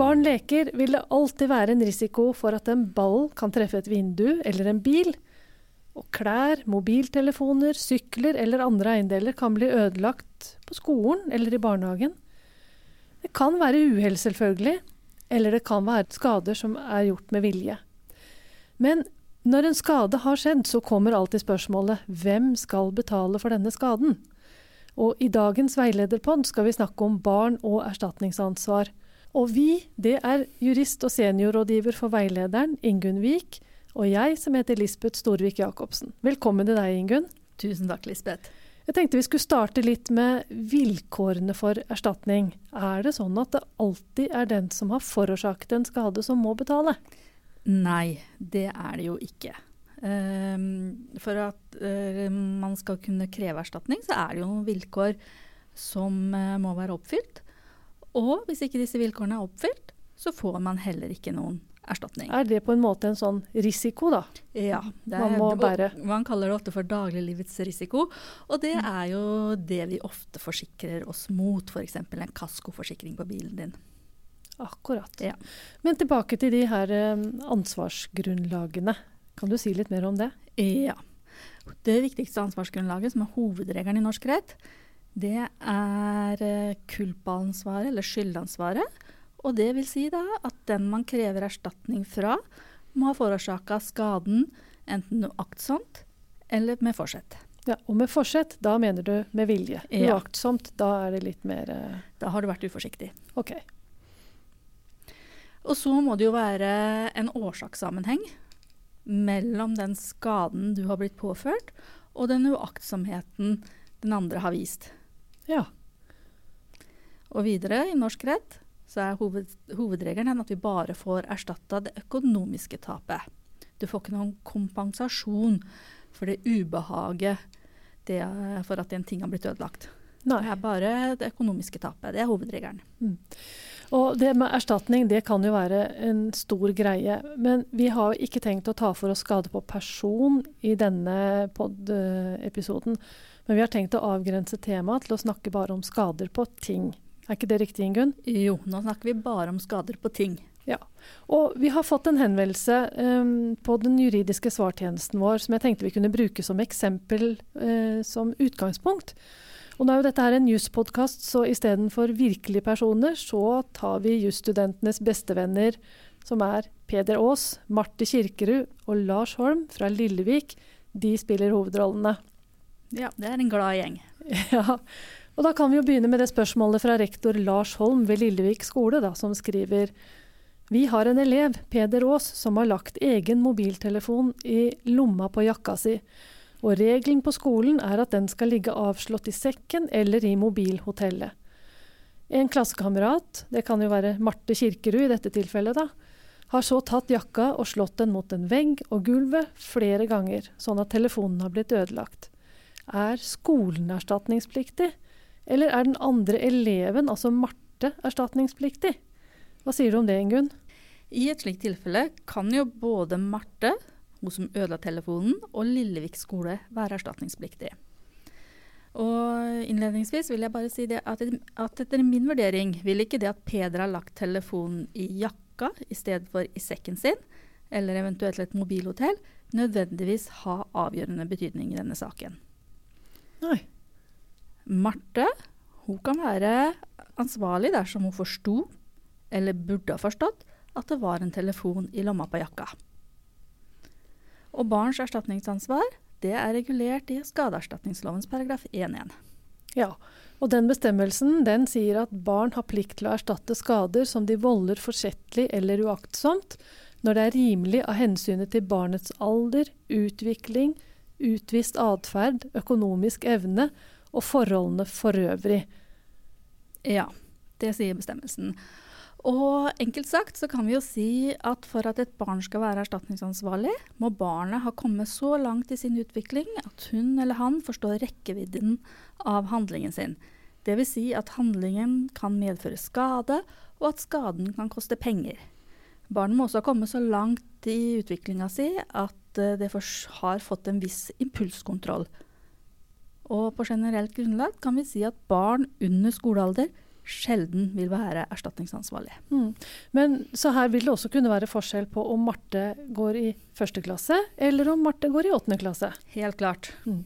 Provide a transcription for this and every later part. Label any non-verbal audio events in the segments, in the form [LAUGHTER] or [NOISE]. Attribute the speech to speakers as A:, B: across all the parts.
A: barn leker, vil det alltid være en risiko for at en ball kan treffe et vindu eller en bil. Og klær, mobiltelefoner, sykler eller andre eiendeler kan bli ødelagt på skolen eller i barnehagen. Det kan være uhell, selvfølgelig, eller det kan være skader som er gjort med vilje. Men når en skade har skjedd, så kommer alltid spørsmålet hvem skal betale for denne skaden? Og i dagens veilederpod skal vi snakke om barn og erstatningsansvar. Og vi, det er jurist og seniorrådgiver for veilederen, Ingunn Vik, og jeg som heter Lisbeth Storvik Jacobsen. Velkommen til deg, Ingunn.
B: Tusen takk, Lisbeth.
A: Jeg tenkte vi skulle starte litt med vilkårene for erstatning. Er det sånn at det alltid er den som har forårsaket en skade, som må betale?
B: Nei, det er det jo ikke. Um, for at uh, man skal kunne kreve erstatning, så er det jo noen vilkår som uh, må være oppfylt. Og hvis ikke disse vilkårene er oppfylt, så får man heller ikke noen erstatning.
A: Er det på en måte en sånn risiko, da?
B: Ja.
A: man må bære
B: Man kaller det ofte for dagliglivets risiko. Og det er jo det vi ofte forsikrer oss mot, f.eks. en kaskoforsikring på bilen din.
A: Akkurat.
B: Ja.
A: Men tilbake til de her um, ansvarsgrunnlagene. Kan du si litt mer om det?
B: Ja. Det viktigste ansvarsgrunnlaget, som er hovedregelen i norsk rett, det er uh, kulpaansvaret, eller skyldansvaret. Og det vil si da at den man krever erstatning fra, må ha forårsaka skaden enten uaktsomt eller med forsett.
A: Ja, Og med forsett, da mener du med vilje.
B: Ja.
A: Uaktsomt, da er det litt mer uh...
B: Da har du vært uforsiktig.
A: OK.
B: Og så må det jo være en årsakssammenheng mellom den skaden du har blitt påført, og den uaktsomheten den andre har vist.
A: Ja.
B: Og videre i norsk rett så er hoved, hovedregelen at vi bare får erstatta det økonomiske tapet. Du får ikke noen kompensasjon for det ubehaget det for at en ting har blitt ødelagt.
A: Nei.
B: Det er bare det økonomiske tapet. Det er hovedregelen.
A: Mm. Og det med erstatning det kan jo være en stor greie. Men vi har jo ikke tenkt å ta for oss skade på person i denne pod-episoden. Men vi har tenkt å avgrense temaet til å snakke bare om skader på ting. Er ikke det riktig, Ingunn?
B: Jo, nå snakker vi bare om skader på ting.
A: Ja. Og vi har fått en henvendelse um, på den juridiske svartjenesten vår som jeg tenkte vi kunne bruke som eksempel uh, som utgangspunkt. Og nå er jo dette her en juspodkast, så istedenfor virkelige personer, så tar vi jusstudentenes bestevenner, som er Peder Aas, Marte Kirkerud og Lars Holm fra Lillevik. De spiller hovedrollene.
B: Ja, det er en glad gjeng. [LAUGHS]
A: Ja, og da kan vi jo begynne med det spørsmålet fra rektor Lars Holm ved Lillevik skole, da, som skriver Vi har en elev, Peder Aas, som har lagt egen mobiltelefon i lomma på jakka si. Og regelen på skolen er at den skal ligge avslått i sekken eller i mobilhotellet. En klassekamerat, det kan jo være Marte Kirkerud i dette tilfellet, da, har så tatt jakka og slått den mot en vegg og gulvet flere ganger, sånn at telefonen har blitt ødelagt. Er skolen erstatningspliktig? Eller er den andre eleven, altså Marte, erstatningspliktig? Hva sier du om det, Ingunn?
B: I et slikt tilfelle kan jo både Marte, hun som ødela telefonen, og Lillevik skole være erstatningspliktig. Og innledningsvis vil jeg bare si det at, at etter min vurdering vil ikke det at Peder har lagt telefonen i jakka i stedet for i sekken sin, eller eventuelt et mobilhotell, nødvendigvis ha avgjørende betydning i denne saken.
A: Nei.
B: Marte hun kan være ansvarlig dersom hun forsto, eller burde ha forstått, at det var en telefon i lomma på jakka. Og barns erstatningsansvar det er regulert i skadeerstatningslovens paragraf 1-1.
A: Ja, og den bestemmelsen den sier at barn har plikt til å erstatte skader som de volder forsettlig eller uaktsomt, når det er rimelig av hensynet til barnets alder, utvikling, utvist atferd, økonomisk evne og forholdene for øvrig.
B: Ja, det sier bestemmelsen. Og enkelt sagt så kan vi jo si at for at et barn skal være erstatningsansvarlig, må barnet ha kommet så langt i sin utvikling at hun eller han forstår rekkevidden av handlingen sin. Dvs. Si at handlingen kan medføre skade, og at skaden kan koste penger. Barnet må også ha kommet så langt i utviklinga si at eh, det har fått en viss impulskontroll. Og på generelt grunnlag kan vi si at barn under skolealder sjelden vil være erstatningsansvarlig.
A: Mm. Men så her vil det også kunne være forskjell på om Marte går i første klasse, eller om Marte går i åttende klasse.
B: Helt klart.
A: Mm.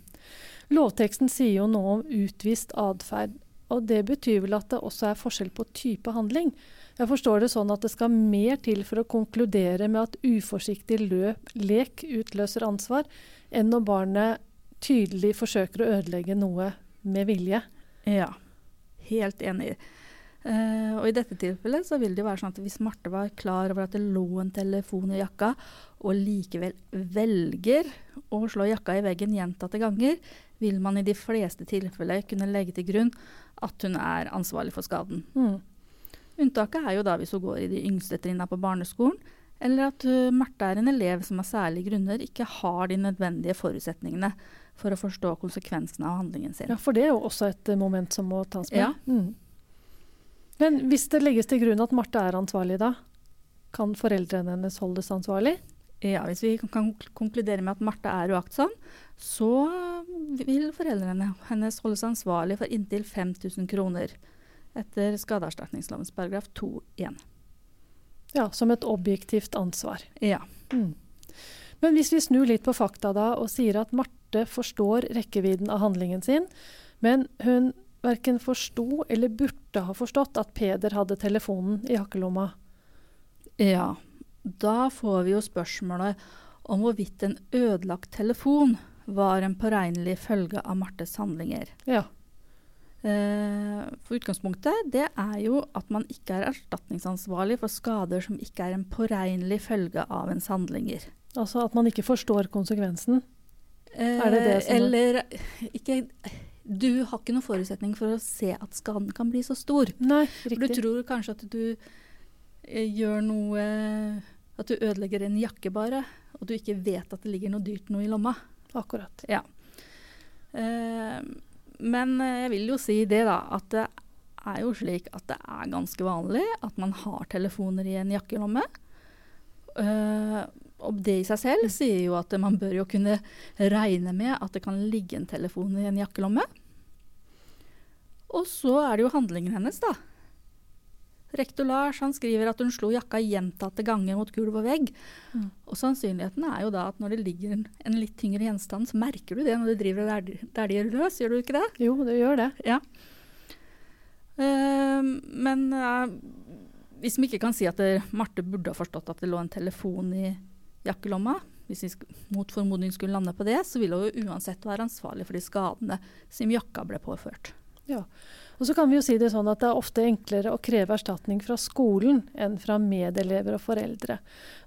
A: Lovteksten sier jo noe om utvist atferd, og det betyr vel at det også er forskjell på type handling. Jeg forstår det sånn at det skal mer til for å konkludere med at uforsiktig løp, lek utløser ansvar, enn når barnet tydelig forsøker å ødelegge noe med vilje.
B: Ja, helt enig. Uh, og I dette tilfellet så vil det være sånn at hvis Marte var klar over at det lå en telefon i jakka, og likevel velger å slå jakka i veggen gjentatte ganger, vil man i de fleste tilfeller kunne legge til grunn at hun er ansvarlig for skaden.
A: Mm.
B: Unntaket er jo da hvis hun går i de yngste trinna på barneskolen, eller at uh, Marte er en elev som av særlige grunner ikke har de nødvendige forutsetningene for å forstå konsekvensene av handlingen sin.
A: Ja, For det er jo også et uh, moment som må tas med.
B: Ja.
A: Mm. Men hvis det legges til grunn at Marte er ansvarlig, da? Kan foreldrene hennes holdes ansvarlig?
B: Ja, Hvis vi kan konkludere med at Marte er uaktsom, så vil foreldrene hennes holdes ansvarlig for inntil 5000 kroner etter skadeerstatningslovens paragraf 2-1.
A: Ja, som et objektivt ansvar.
B: Ja.
A: Mm. Men hvis vi snur litt på fakta da, og sier at Marte forstår rekkevidden av handlingen sin, men hun verken forsto eller burde ha forstått at Peder hadde telefonen i jakkelomma.
B: Ja, da får vi jo spørsmålet om hvorvidt en ødelagt telefon var en påregnelig følge av Martes handlinger.
A: Ja.
B: Eh, for utgangspunktet det er jo at man ikke er erstatningsansvarlig for skader som ikke er en påregnelig følge av ens handlinger.
A: Altså at man ikke forstår konsekvensen. Er det det som
B: Eller ikke Du har ikke noen forutsetning for å se at skaden kan bli så stor.
A: Nei,
B: riktig. Du tror kanskje at du eh, gjør noe At du ødelegger en jakke bare, og du ikke vet at det ligger noe dyrt noe i lomma.
A: Akkurat.
B: Ja. Eh, men eh, jeg vil jo si det, da, at det er jo slik at det er ganske vanlig at man har telefoner i en jakkelomme. Og det i seg selv sier jo at man bør jo kunne regne med at det kan ligge en telefon i en jakkelomme. Og så er det jo handlingen hennes, da. Rektor Lars han skriver at hun slo jakka gjentatte ganger mot gulv og vegg.
A: Mm.
B: Og sannsynligheten er jo da at når det ligger en, en litt tyngre gjenstand, så merker du det når du driver der, der de er løs, gjør du ikke det?
A: Jo, det gjør det.
B: Ja. Uh, men uh, hvis vi ikke kan si at det, Marte burde ha forstått at det lå en telefon i jakkelomma, hvis vi mot formodning skulle lande på det, så vil hun jo uansett være ansvarlig for de skadene som jakka ble påført.
A: Ja. Og så kan vi jo si det sånn at det er ofte enklere å kreve erstatning fra skolen enn fra medelever og foreldre.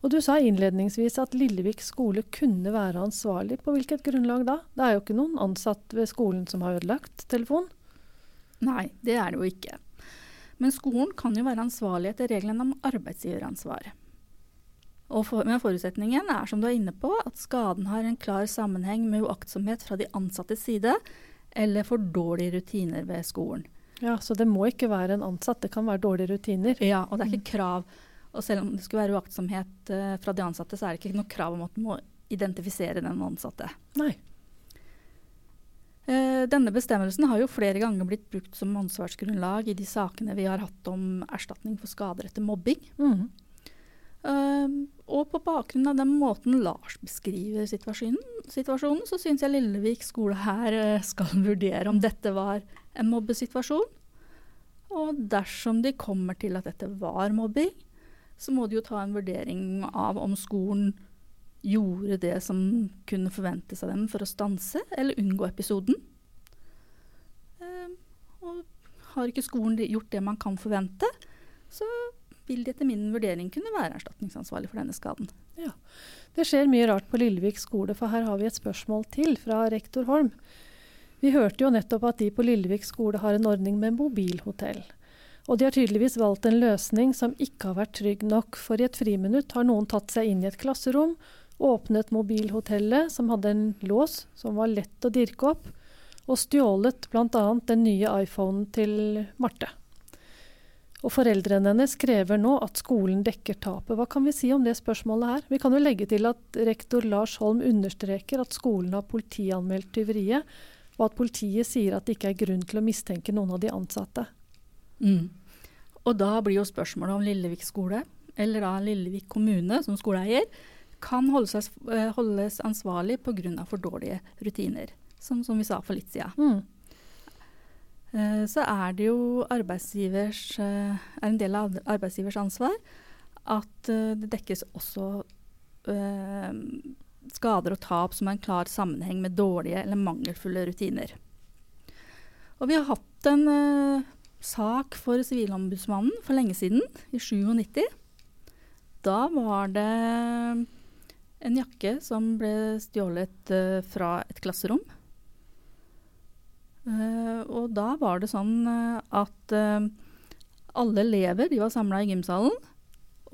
A: Og du sa innledningsvis at Lillevik skole kunne være ansvarlig. På hvilket grunnlag da? Det er jo ikke noen ansatt ved skolen som har ødelagt telefon.
B: Nei, det er det jo ikke. Men skolen kan jo være ansvarlig etter reglene om arbeidsgiveransvar. Og for, men forutsetningen er, som du er inne på, at skaden har en klar sammenheng med uaktsomhet fra de ansattes side, eller for dårlige rutiner ved skolen.
A: Ja, Så det må ikke være en ansatt, det kan være dårlige rutiner.
B: Ja, og det er ikke krav Og selv om det skulle være uaktsomhet uh, fra de ansatte, så er det ikke noe krav om at du må identifisere den ansatte.
A: Nei.
B: Eh, denne bestemmelsen har jo flere ganger blitt brukt som ansvarsgrunnlag i de sakene vi har hatt om erstatning for skader etter mobbing.
A: Mhm.
B: Og på bakgrunn av den måten Lars beskriver situasjonen, situasjonen så syns jeg Lillevik skole her eh, skal [LAUGHS] vurdere om dette var en mobbesituasjon. Og dersom de kommer til at dette var mobbing, så må de jo ta en vurdering av om skolen gjorde det som kunne forventes av dem for å stanse eller unngå episoden. Eh, og har ikke skolen gjort det man kan forvente, så vil de etter min vurdering kunne være erstatningsansvarlig for denne skaden.
A: Ja, Det skjer mye rart på Lillevik skole, for her har vi et spørsmål til fra rektor Holm. Vi hørte jo nettopp at de på Lillevik skole har en ordning med mobilhotell. Og de har tydeligvis valgt en løsning som ikke har vært trygg nok, for i et friminutt har noen tatt seg inn i et klasserom, åpnet mobilhotellet, som hadde en lås som var lett å dirke opp, og stjålet bl.a. den nye iPhonen til Marte. Og foreldrene hennes krever nå at skolen dekker tapet. Hva kan vi si om det spørsmålet her? Vi kan jo legge til at rektor Lars Holm understreker at skolen har politianmeldt tyveriet, og at politiet sier at det ikke er grunn til å mistenke noen av de ansatte.
B: Mm. Og da blir jo spørsmålet om Lillevik skole, eller da Lillevik kommune som skoleeier, kan holdes, eh, holdes ansvarlig pga. for dårlige rutiner, som, som, vi sa for litt siden. Mm. Eh, så er det jo arbeidsgivers, eh, er en del av arbeidsgivers ansvar at det dekkes også eh, skader og tap som har en klar sammenheng med dårlige eller mangelfulle rutiner. Og vi har hatt en eh, sak for Sivilombudsmannen for lenge siden, i 97. Da var det en jakke som ble stjålet fra et klasserom. Uh, og da var det sånn uh, alle elever de var samla i gymsalen.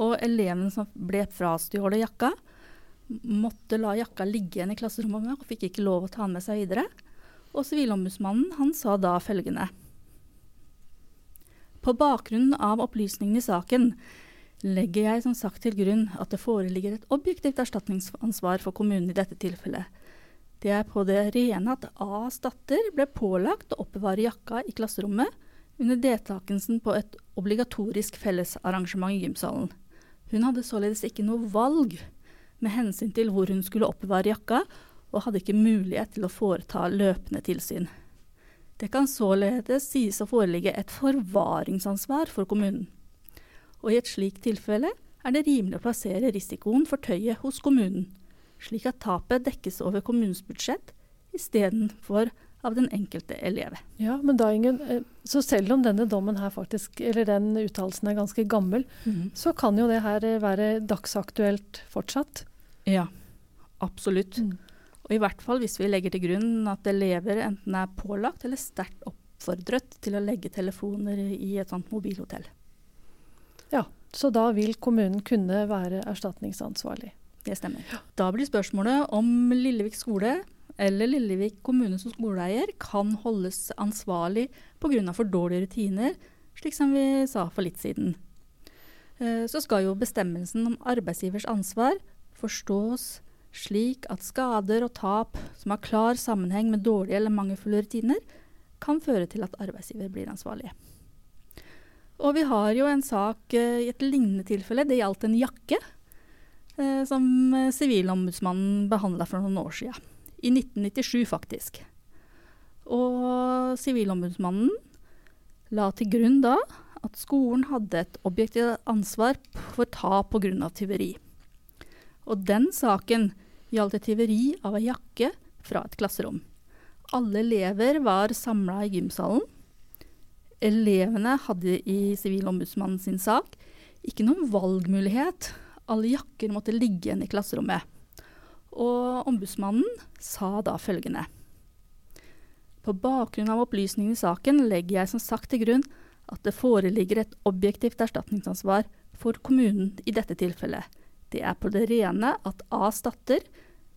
B: Og eleven som ble frastjålet jakka, måtte la jakka ligge igjen i klasserommet og fikk ikke lov å ta den med seg videre. Og Sivilombudsmannen sa da følgende på bakgrunn av opplysningene i saken legger jeg som sagt til grunn at det foreligger et objektivt erstatningsansvar for kommunen i dette tilfellet. Det er på det rene at A's datter ble pålagt å oppbevare jakka i klasserommet under deltakelsen på et obligatorisk fellesarrangement i gymsalen. Hun hadde således ikke noe valg med hensyn til hvor hun skulle oppbevare jakka, og hadde ikke mulighet til å foreta løpende tilsyn. Det kan således sies å foreligge et forvaringsansvar for kommunen. Og i et slikt tilfelle er det rimelig å plassere risikoen for tøyet hos kommunen, slik at tapet dekkes over kommunens budsjett istedenfor av den enkelte elev.
A: Ja, men da Ingen, eh, så selv om denne dommen her faktisk, eller den uttalelsen er ganske gammel, mm. så kan jo det her eh, være dagsaktuelt fortsatt?
B: Ja, absolutt. Mm. Og i hvert fall hvis vi legger til grunn at elever enten er pålagt eller sterkt oppfordret til å legge telefoner i et sånt mobilhotell.
A: Ja, så da vil kommunen kunne være erstatningsansvarlig.
B: Det stemmer. Da blir spørsmålet om Lillevik skole eller Lillevik kommune som skoleeier kan holdes ansvarlig pga. for dårlige rutiner, slik som vi sa for litt siden. Eh, så skal jo bestemmelsen om arbeidsgivers ansvar forstås slik at skader og tap som har klar sammenheng med dårlige eller mangelfulle rutiner, kan føre til at arbeidsgiver blir ansvarlig. Og vi har jo en sak uh, i et lignende tilfelle. Det gjaldt en jakke som uh, Sivilombudsmannen behandla for noen år siden. I 1997, faktisk. Og Sivilombudsmannen la til grunn da at skolen hadde et objektivt ansvar for tap pga. tyveri. Og den saken gjaldt et tyveri av ei jakke fra et klasserom. Alle elever var samla i gymsalen. Elevene hadde i Sivilombudsmannen sin sak ikke noen valgmulighet. Alle jakker måtte ligge igjen i klasserommet. Og ombudsmannen sa da følgende. På bakgrunn av opplysningene i saken legger jeg som sagt til grunn at det foreligger et objektivt erstatningsansvar for kommunen i dette tilfellet. Det er på det rene at A's datter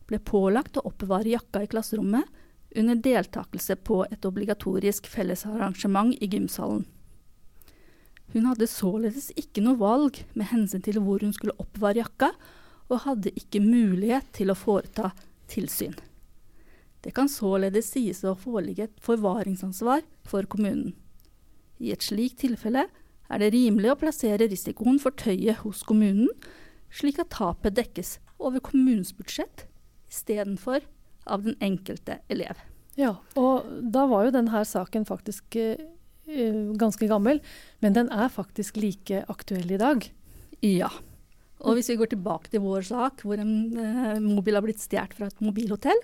B: ble pålagt å oppbevare jakka i klasserommet under deltakelse på et obligatorisk fellesarrangement i gymsalen. Hun hadde således ikke noe valg med hensyn til hvor hun skulle oppbevare jakka, og hadde ikke mulighet til å foreta tilsyn. Det kan således sies å foreligge et forvaringsansvar for kommunen. I et slikt tilfelle er det rimelig å plassere risikoen for tøyet hos kommunen, slik at tapet dekkes over kommunens budsjett istedenfor av den enkelte elev.
A: Ja, og da var jo denne saken faktisk uh, ganske gammel, men den er faktisk like aktuell i dag.
B: Ja. Og hvis vi går tilbake til vår sak, hvor en uh, mobil har blitt stjålet fra et mobilhotell,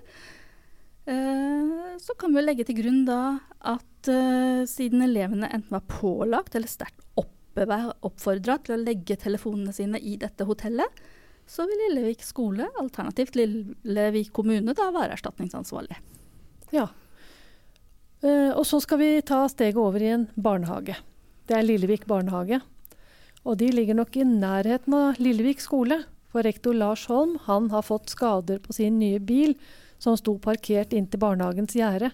B: uh, så kan vi legge til grunn da at siden elevene enten var pålagt eller sterkt oppfordra til å legge telefonene sine i dette hotellet, så vil Lillevik skole, alternativt Lillevik kommune, da være erstatningsansvarlig.
A: Ja. Uh, og så skal vi ta steget over i en barnehage. Det er Lillevik barnehage. Og de ligger nok i nærheten av Lillevik skole. For rektor Lars Holm han har fått skader på sin nye bil, som sto parkert inntil barnehagens gjerde.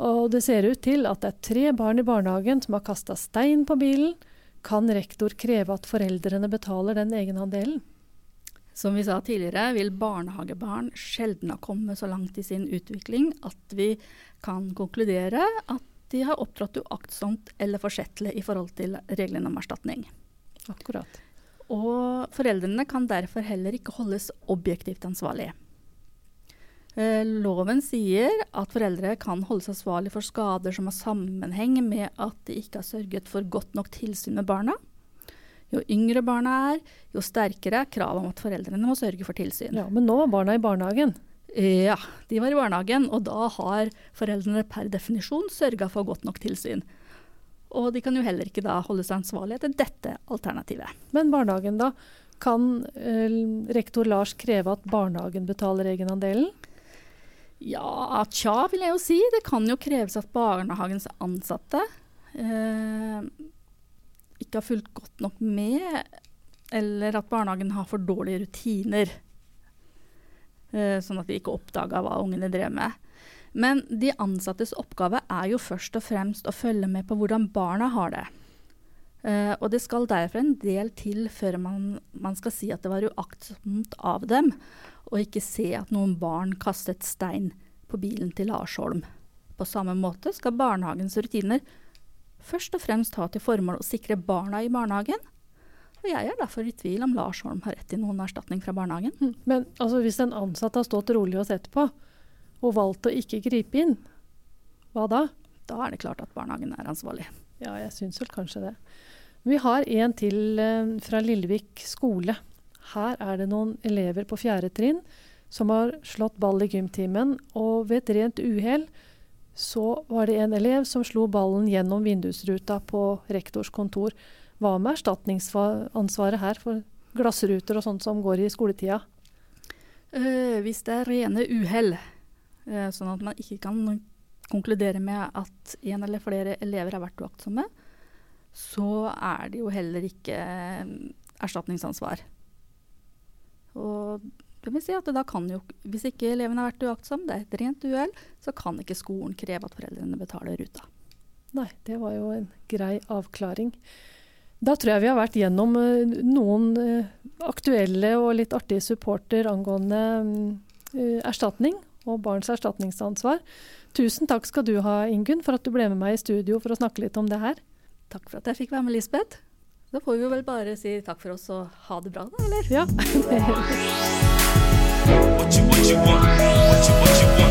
A: Og det ser ut til at det er tre barn i barnehagen som har kasta stein på bilen. Kan rektor kreve at foreldrene betaler den egenandelen?
B: Som vi sa tidligere, vil barnehagebarn sjelden ha kommet så langt i sin utvikling at vi kan konkludere at de har opptrådt uaktsomt eller forsettlig i forhold til reglene om erstatning.
A: Akkurat.
B: Og foreldrene kan derfor heller ikke holdes objektivt ansvarlig. Eh, loven sier at foreldre kan holdes ansvarlig for skader som har sammenheng med at de ikke har sørget for godt nok tilsyn med barna. Jo yngre barna er, jo sterkere er kravet om at foreldrene må sørge for tilsyn.
A: Ja, Men nå var barna i barnehagen.
B: Ja, de var i barnehagen, og da har foreldrene per definisjon sørga for godt nok tilsyn. Og de kan jo heller ikke da holde seg ansvarlig etter dette alternativet.
A: Men barnehagen, da? Kan eh, rektor Lars kreve at barnehagen betaler egenandelen?
B: Ja, tja, vil jeg jo si. Det kan jo kreves at barnehagens ansatte eh, ikke har fulgt godt nok med, eller at barnehagen har for dårlige rutiner. Eh, sånn at de ikke oppdaga hva ungene drev med. Men de ansattes oppgave er jo først og fremst å følge med på hvordan barna har det. Uh, og det skal derfor en del til før man, man skal si at det var uaktsomt av dem og ikke se at noen barn kastet stein på bilen til Larsholm. På samme måte skal barnehagens rutiner først og fremst ha til formål å sikre barna i barnehagen. Og jeg er derfor i tvil om Lars Holm har rett til noen erstatning fra barnehagen.
A: Hm, men altså, hvis en ansatt har stått rolig og sett på, og valgt å ikke gripe inn, hva da?
B: Da er det klart at barnehagen er ansvarlig.
A: Ja, jeg syns vel kanskje det. Vi har en til eh, fra Lillevik skole. Her er det noen elever på fjerde trinn som har slått ball i gymtimen, og ved et rent uhell så var det en elev som slo ballen gjennom vindusruta på rektors kontor. Hva med erstatningsansvaret her for glassruter og sånt som går i skoletida?
B: Uh, hvis det er rene uhell, uh, sånn at man ikke kan konkludere med at en eller flere elever har vært uaktsomme, så er det jo heller ikke uh, erstatningsansvar. Og det vil si at da kan jo, Hvis ikke eleven har vært uaktsom, det er et rent uhell, så kan ikke skolen kreve at foreldrene betaler ruta.
A: Nei, det var jo en grei avklaring. Da tror jeg vi har vært gjennom uh, noen uh, aktuelle og litt artige supporter angående uh, erstatning og barns erstatningsansvar. Tusen takk skal du ha, Ingunn, for at du ble med meg i studio for å snakke litt om det her.
B: Takk for at jeg fikk være med, Lisbeth. Da får vi vel bare si takk for oss og ha det bra, da, eller?
A: Ja. [LAUGHS]
C: what you, what you want, what you, what you want.